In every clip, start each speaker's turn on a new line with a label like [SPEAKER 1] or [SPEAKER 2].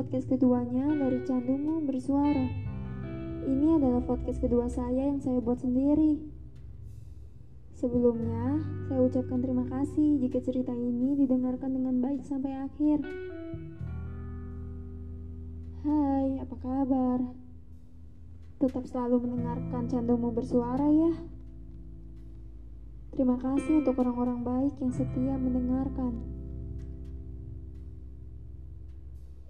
[SPEAKER 1] podcast keduanya dari Candumu Bersuara. Ini adalah podcast kedua saya yang saya buat sendiri. Sebelumnya, saya ucapkan terima kasih jika cerita ini didengarkan dengan baik sampai akhir. Hai, apa kabar? Tetap selalu mendengarkan Candumu Bersuara ya. Terima kasih untuk orang-orang baik yang setia mendengarkan.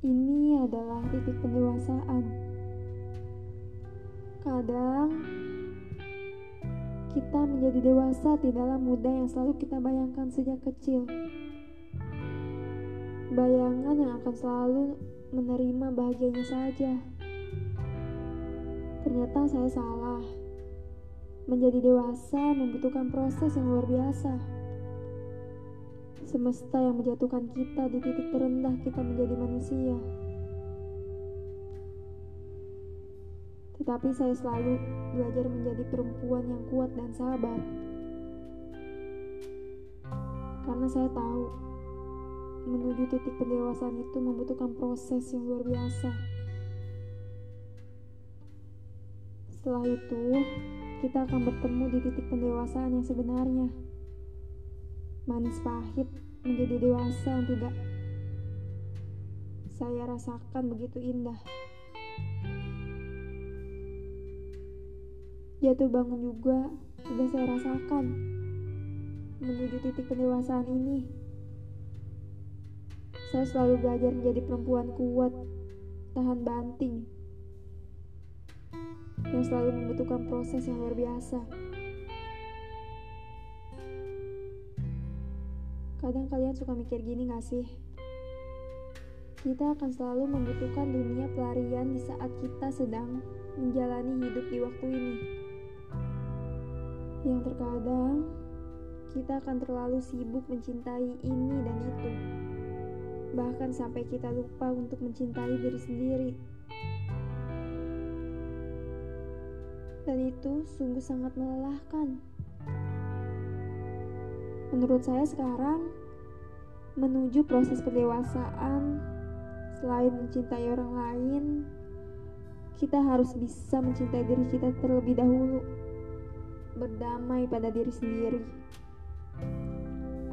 [SPEAKER 1] Ini adalah titik pendewasaan. Kadang kita menjadi dewasa tidaklah mudah yang selalu kita bayangkan sejak kecil. Bayangan yang akan selalu menerima bahagianya saja. Ternyata saya salah. Menjadi dewasa membutuhkan proses yang luar biasa semesta yang menjatuhkan kita di titik terendah kita menjadi manusia. Tetapi saya selalu belajar menjadi perempuan yang kuat dan sabar. Karena saya tahu menuju titik pendewasaan itu membutuhkan proses yang luar biasa. Setelah itu, kita akan bertemu di titik pendewasaan yang sebenarnya manis pahit menjadi dewasa yang tidak saya rasakan begitu indah. Jatuh bangun juga sudah saya rasakan menuju titik pendewasaan ini. Saya selalu belajar menjadi perempuan kuat, tahan banting, yang selalu membutuhkan proses yang luar biasa. Kadang kalian suka mikir gini gak sih? Kita akan selalu membutuhkan dunia pelarian di saat kita sedang menjalani hidup di waktu ini. Yang terkadang kita akan terlalu sibuk mencintai ini dan itu. Bahkan sampai kita lupa untuk mencintai diri sendiri. Dan itu sungguh sangat melelahkan. Menurut saya sekarang menuju proses pendewasaan selain mencintai orang lain kita harus bisa mencintai diri kita terlebih dahulu. Berdamai pada diri sendiri.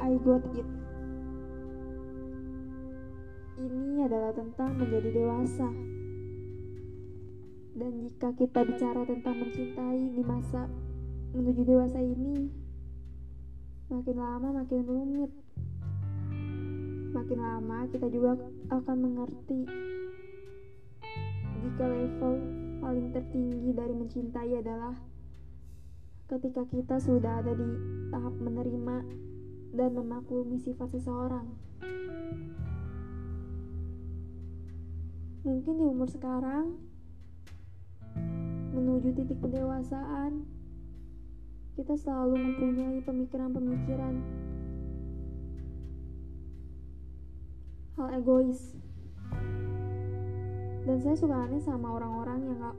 [SPEAKER 1] I got it. Ini adalah tentang menjadi dewasa. Dan jika kita bicara tentang mencintai di masa menuju dewasa ini makin lama makin rumit. Makin lama kita juga akan mengerti jika level paling tertinggi dari mencintai adalah ketika kita sudah ada di tahap menerima dan memaklumi sifat seseorang. Mungkin di umur sekarang menuju titik pendewasaan kita selalu mempunyai pemikiran-pemikiran. Hal egois. Dan saya suka aneh sama orang-orang yang gak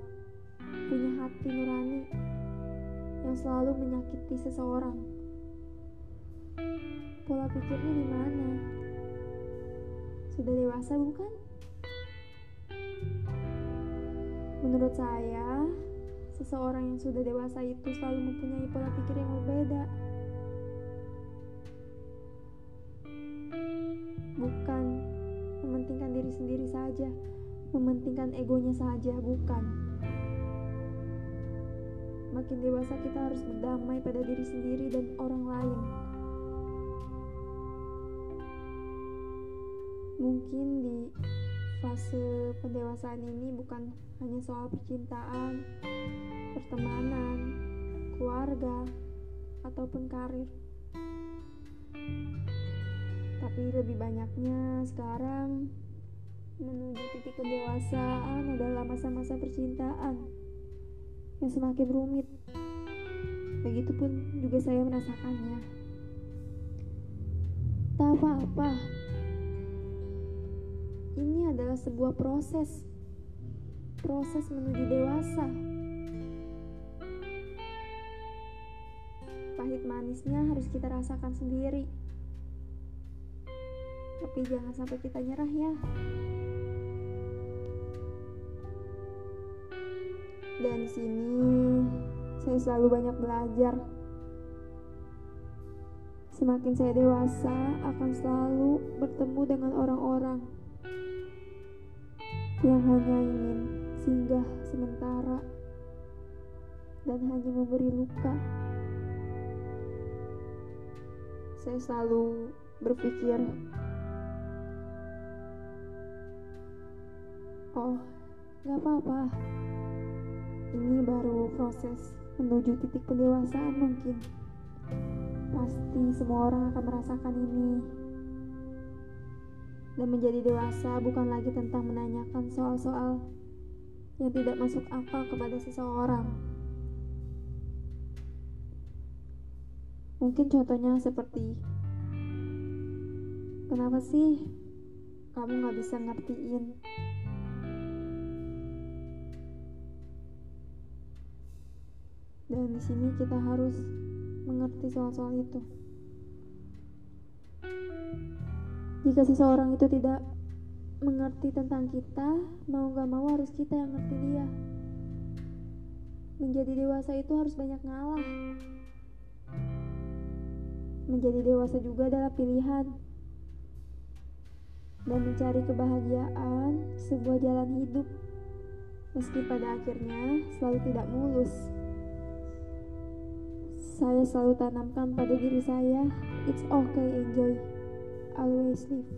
[SPEAKER 1] punya hati nurani yang selalu menyakiti seseorang. Pola pikirnya di mana? Sudah dewasa bukan? Menurut saya Seseorang yang sudah dewasa itu selalu mempunyai pola pikir yang berbeda. Bukan mementingkan diri sendiri saja, mementingkan egonya saja, bukan. Makin dewasa kita harus berdamai pada diri sendiri dan orang lain. Mungkin di fase pendewasaan ini bukan hanya soal percintaan, pertemanan, keluarga, ataupun karir. Tapi lebih banyaknya sekarang menuju titik pendewasaan adalah masa-masa percintaan yang semakin rumit. Begitupun juga saya merasakannya. Tak apa-apa. Ini adalah sebuah proses, proses menuju dewasa. Pahit manisnya harus kita rasakan sendiri. Tapi jangan sampai kita nyerah ya. Dan sini saya selalu banyak belajar. Semakin saya dewasa, akan selalu bertemu dengan orang-orang yang hanya ingin singgah sementara dan hanya memberi luka. Saya selalu berpikir, "Oh, gak apa-apa. Ini baru proses menuju titik pendewasaan, mungkin. Pasti semua orang akan merasakan ini." Dan menjadi dewasa bukan lagi tentang menanyakan soal-soal yang tidak masuk akal kepada seseorang. Mungkin contohnya seperti, kenapa sih kamu gak bisa ngertiin? Dan di sini kita harus mengerti soal-soal itu. Jika seseorang itu tidak mengerti tentang kita, mau gak mau harus kita yang ngerti dia. Menjadi dewasa itu harus banyak ngalah. Menjadi dewasa juga adalah pilihan. Dan mencari kebahagiaan sebuah jalan hidup. Meski pada akhirnya selalu tidak mulus. Saya selalu tanamkan pada diri saya, it's okay enjoy always live.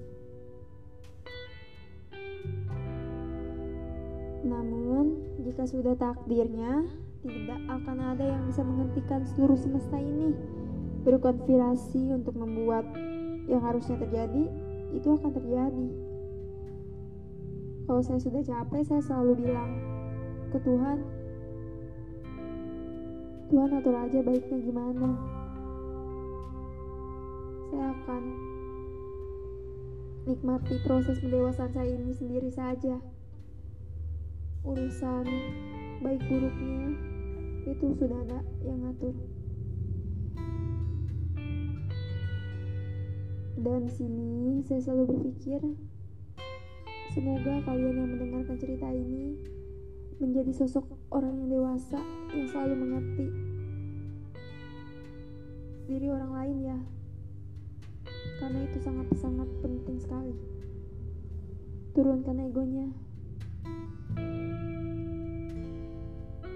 [SPEAKER 1] Namun, jika sudah takdirnya, tidak akan ada yang bisa menghentikan seluruh semesta ini berkonspirasi untuk membuat yang harusnya terjadi itu akan terjadi. Kalau saya sudah capek, saya selalu bilang ke Tuhan, Tuhan atur aja baiknya gimana. Saya akan nikmati proses pendewasaan saya ini sendiri saja. Urusan baik buruknya itu sudah ada yang ngatur. Dan sini saya selalu berpikir, semoga kalian yang mendengarkan cerita ini menjadi sosok orang yang dewasa yang selalu mengerti diri orang lain ya karena itu sangat-sangat penting sekali. Turunkan egonya.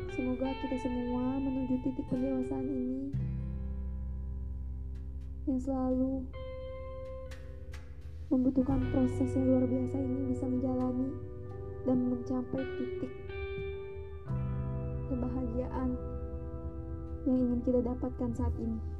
[SPEAKER 1] Semoga kita semua menuju titik pendewasaan ini yang selalu membutuhkan proses yang luar biasa ini bisa menjalani dan mencapai titik kebahagiaan yang ingin kita dapatkan saat ini.